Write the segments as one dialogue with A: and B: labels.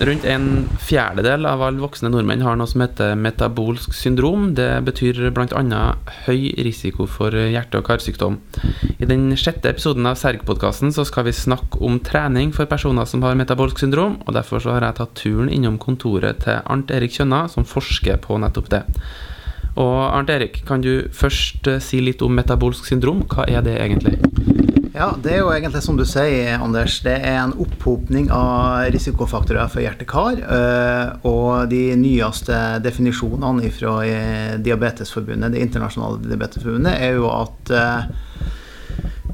A: rundt en fjerdedel av alle voksne nordmenn har noe som heter metabolsk syndrom. Det betyr bl.a. høy risiko for hjerte- og karsykdom. I den sjette episoden av Serg-podkasten skal vi snakke om trening for personer som har metabolsk syndrom, og derfor har jeg tatt turen innom kontoret til Arnt Erik Kjønna, som forsker på nettopp det. Og Arnt Erik, kan du først eh, si litt om metabolsk syndrom? Hva er det egentlig?
B: Ja, det er jo egentlig som du sier, Anders. Det er en opphopning av risikofaktorer for hjerte-kar. Eh, og de nyeste definisjonene fra eh, Diabetesforbundet, det internasjonale diabetesforbundet, er jo at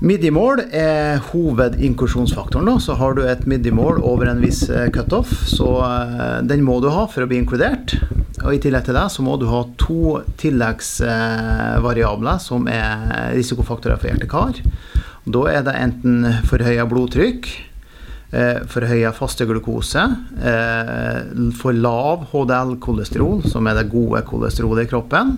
B: Midjemål er hovedinkursjonsfaktoren. Så har du et midjemål over en viss cutoff, så den må du ha for å bli inkludert. Og I tillegg til det så må du ha to tilleggsvariabler som er risikofaktorer for hjerte-kar. Da er det enten forhøya blodtrykk, eh, forhøya fasteglukose, eh, for lav HDL-kolesterol, som er det gode kolesterolet i kroppen,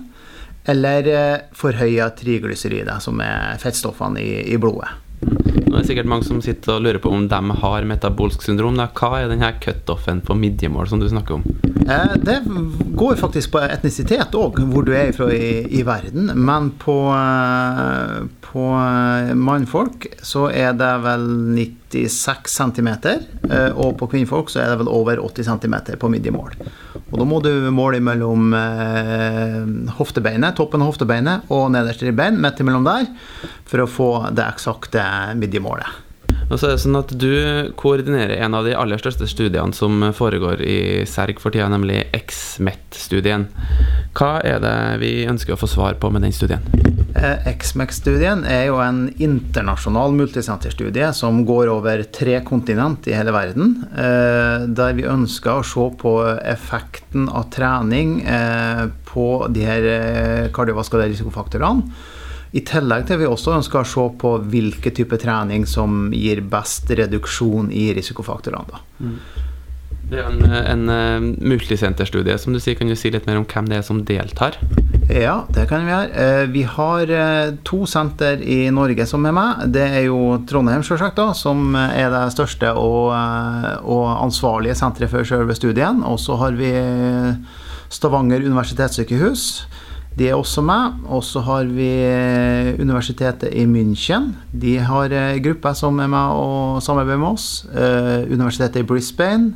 B: eller eh, forhøya triglyceride, som er fettstoffene i, i blodet.
A: Nå er det sikkert mange som sitter og lurer på om de har metabolsk syndrom. Da. Hva er denne cutoffen på midjemål som du snakker om?
B: Eh, det går faktisk på etnisitet òg, hvor du er fra i, i verden. Men på, eh, på eh, mannfolk så er det vel 96 cm. Og på kvinnfolk så er det vel over 80 cm på midjemål. Og da må du måle mellom hoftebeinet, toppen av hoftebeinet og nederste ribbein, midt imellom der, for å få det eksakte midjemålet.
A: Og så er det sånn at Du koordinerer en av de aller største studiene som foregår i Serg for tida, nemlig XMET-studien. Hva er det vi ønsker å få svar på med den studien?
B: Eh, XMET-studien er jo en internasjonal multisenterstudie som går over tre kontinent i hele verden. Eh, der vi ønsker å se på effekten av trening eh, på de her kardiovaskulære risikofaktorene i tillegg til vi også ønsker å se på hvilke type trening som gir best reduksjon i risikofaktorene.
A: Det er en, en uh, multisenterstudie, som du sier. Kan du si litt mer om hvem det er som deltar?
B: Ja, det kan vi gjøre. Uh, vi har uh, to senter i Norge som er med. Det er jo Trondheim, selvsagt, da, som er det største og, og ansvarlige senteret for selve studien. Og så har vi Stavanger universitetssykehus de er også med. Og så har vi eh, Universitetet i München. De har eh, grupper som er med og samarbeider med oss. Eh, universitetet i Brisbane.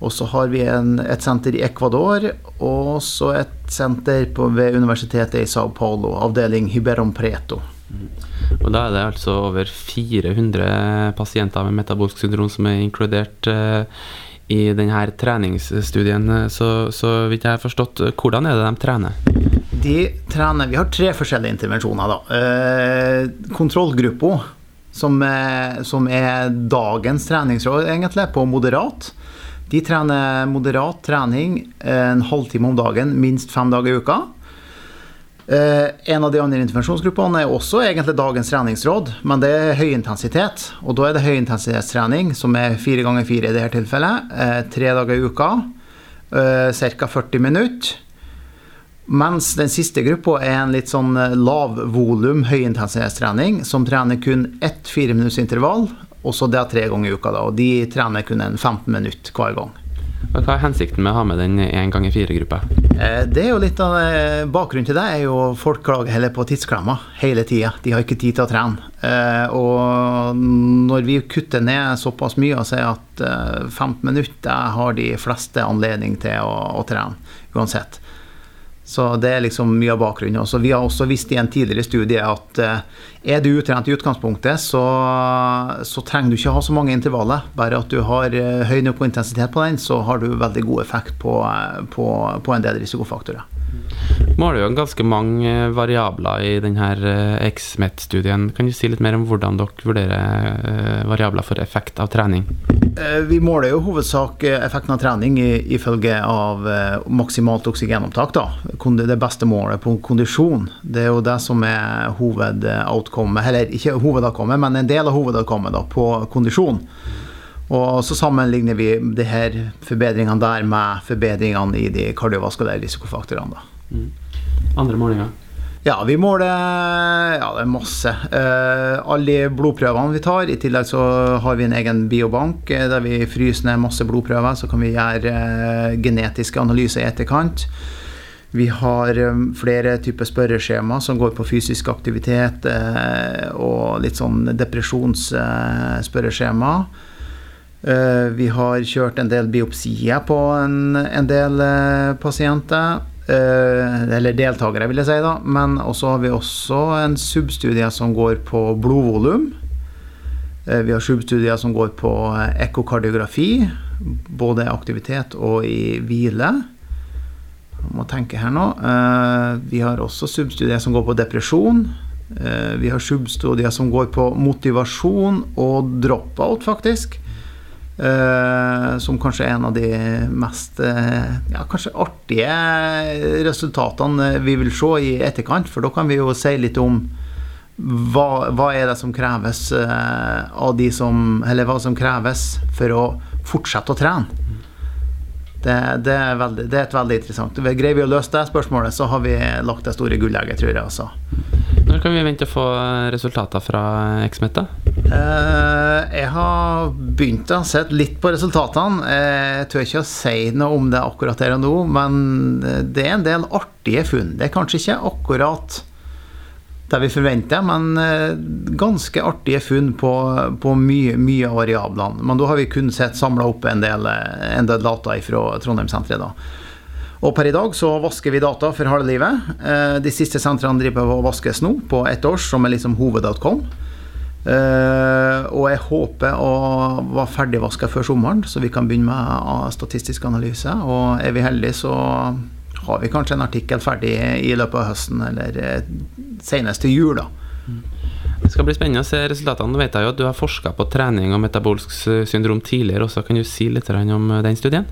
B: Og så har vi en, et senter i Ecuador, og så et senter på, ved universitetet i Sao Paulo, avdeling Hyberon Preto.
A: Mm. Og Da er det altså over 400 pasienter med metabolsk syndrom som er inkludert eh, i denne treningsstudien. Så, så vidt jeg har forstått, hvordan er det de trener?
B: De trener Vi har tre forskjellige intervensjoner. da. Eh, kontrollgruppa, som, som, er dagens treningsråd, egentlig, på moderat. De trener moderat trening en halvtime om dagen, minst fem dager i uka. Eh, en av de andre intervensjonsgruppene er også egentlig dagens treningsråd, men det er høyintensitet. Og da er det høyintensitetstrening, som er fire ganger fire i dette tilfellet. Eh, tre dager i uka, eh, ca. 40 minutter. Mens den siste gruppa er en litt sånn eh, lav volum høyintensitetstrening, som trener kun ett fireminuttersintervall, og så det er tre ganger i uka. da, og De trener kun en 15 minutter hver gang.
A: Hva er hensikten med å ha med den én ganger fire-gruppa?
B: Eh, det er jo litt av eh, Bakgrunnen til det er jo folk klager heller på tidsklemma hele tida. De har ikke tid til å trene. Og når vi kutter ned såpass mye og sier at 15 minutter har de fleste anledning til å, å trene uansett, så det er liksom mye av bakgrunnen. Også, vi har også visst i en tidligere studie at uh, er du utrent i utgangspunktet, så, så, trenger du ikke ha så mange intervaller. Bare at du har uh, høy nok intensitet på den, så har du veldig god effekt på, uh, på, på en del risikofaktorer.
A: Måler jo ganske mange variabler i denne XMET-studien. Kan du si litt mer om hvordan dere vurderer variabler for effekt av trening?
B: Eh, vi måler jo hovedsak eh, effekten av trening ifølge av eh, maksimalt oksygenopptak. Da. Det beste målet på kondisjon. Det er jo det som er hovedoutcome, eller ikke hovedoutcome, men en del av hovedoutcome på kondisjon. Og så sammenligner vi de her forbedringene der med forbedringene i de kardiovaskulære risikofaktorene.
A: Mm. Andre målinger?
B: Ja, vi måler Ja, det er masse. Uh, alle blodprøvene vi tar. I tillegg så har vi en egen biobank uh, der vi fryser ned masse blodprøver. Så kan vi gjøre uh, genetiske analyser i etterkant. Vi har flere typer spørreskjema som går på fysisk aktivitet og litt sånn depresjonsspørreskjema. vi har kjørt en del biopsier på en, en del pasienter. Eh, eller deltakere, vil jeg si. da, Men også har vi også en substudie som går på blodvolum. Eh, vi har substudier som går på ekkokardiografi, både aktivitet og i hvile. Jeg må tenke her nå. Eh, vi har også substudier som går på depresjon. Vi har substudier som går på motivasjon og drop-out, faktisk. Uh, som kanskje er en av de mest uh, ja, kanskje artige resultatene vi vil se i etterkant. For da kan vi jo si litt om hva, hva er det som kreves uh, av de som Eller hva som kreves for å fortsette å trene. Det, det, er, veldig, det er, et veldig interessant. Greier vi å løse det spørsmålet, så har vi lagt det store gullegget, tror jeg. Altså.
A: Når kan vi vente å få resultater fra Exmet?
B: Uh, jeg har begynt å se litt på resultatene. Jeg tør ikke å si noe om det akkurat her og nå, men det er en del artige funn. Det er kanskje ikke akkurat det vi forventer, men eh, ganske artige funn på, på mye, mye av variablene. Men da har vi kun sett samla opp en del, en del data fra Trondheimssenteret. Og per i dag så vasker vi data for halve livet. Eh, de siste sentrene driver og vaskes nå, på ett års, som er liksom hoved.com. Eh, og jeg håper å være ferdigvaska før sommeren, så vi kan begynne med statistisk analyse. Og er vi heldige, så har vi kanskje en artikkel ferdig i løpet av høsten, eller eh, senest til jul, da.
A: Det skal bli spennende å se resultatene. Nå vet jo at du har forska på trening og metabolsk syndrom tidligere også. Kan du si litt om den studien?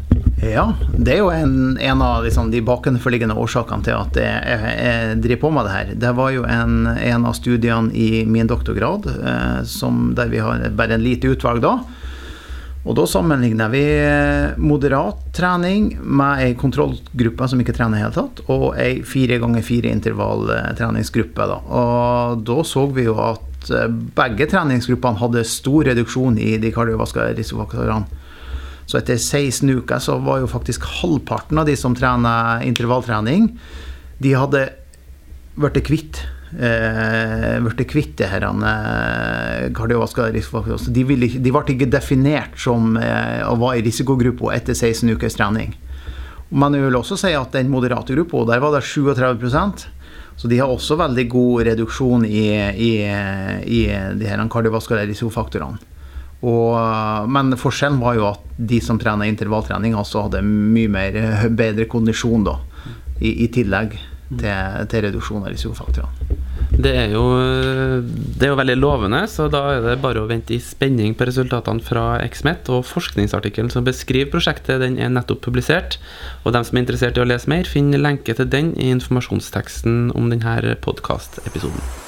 B: Ja, det er jo en, en av liksom, de bakenforliggende årsakene til at jeg, jeg, driver på med det her. Det var jo en, en av studiene i min doktorgrad eh, som, der vi har bare en lite utvalg da. Og da sammenligner vi moderat trening med ei kontrollgruppe som ikke trener i hele tatt, og ei fire ganger fire intervalltreningsgruppe. Da. Og da så vi jo at eh, begge treningsgruppene hadde stor reduksjon i de kardiovaskulære risikofaktorene. Så etter 16 uker så var jo faktisk halvparten av de som trener intervalltrening, de hadde blitt kvitt eh, kvitt det her eh, kardiovaskulære risikofaktorer. De, ville, de ble ikke definert som eh, å være i risikogruppa etter 16 ukers trening. Men jeg vil også si at den moderate gruppa, der var det 37% så de har også veldig god reduksjon i, i, i de her kardiovaskulære risikofaktorene. Og, men forskjellen var jo at de som trener intervalltrening, altså hadde mye mer, bedre kondisjon da, i, i tillegg til, til, reduksjon av risikofaktorene.
A: Det er, jo, det er jo veldig lovende, så da er det bare å vente i spenning på resultatene fra XMET. Og forskningsartikkelen som beskriver prosjektet, den er nettopp publisert. Og dem som er interessert i å lese mer, finner lenke til den i informasjonsteksten om denne podkastepisoden.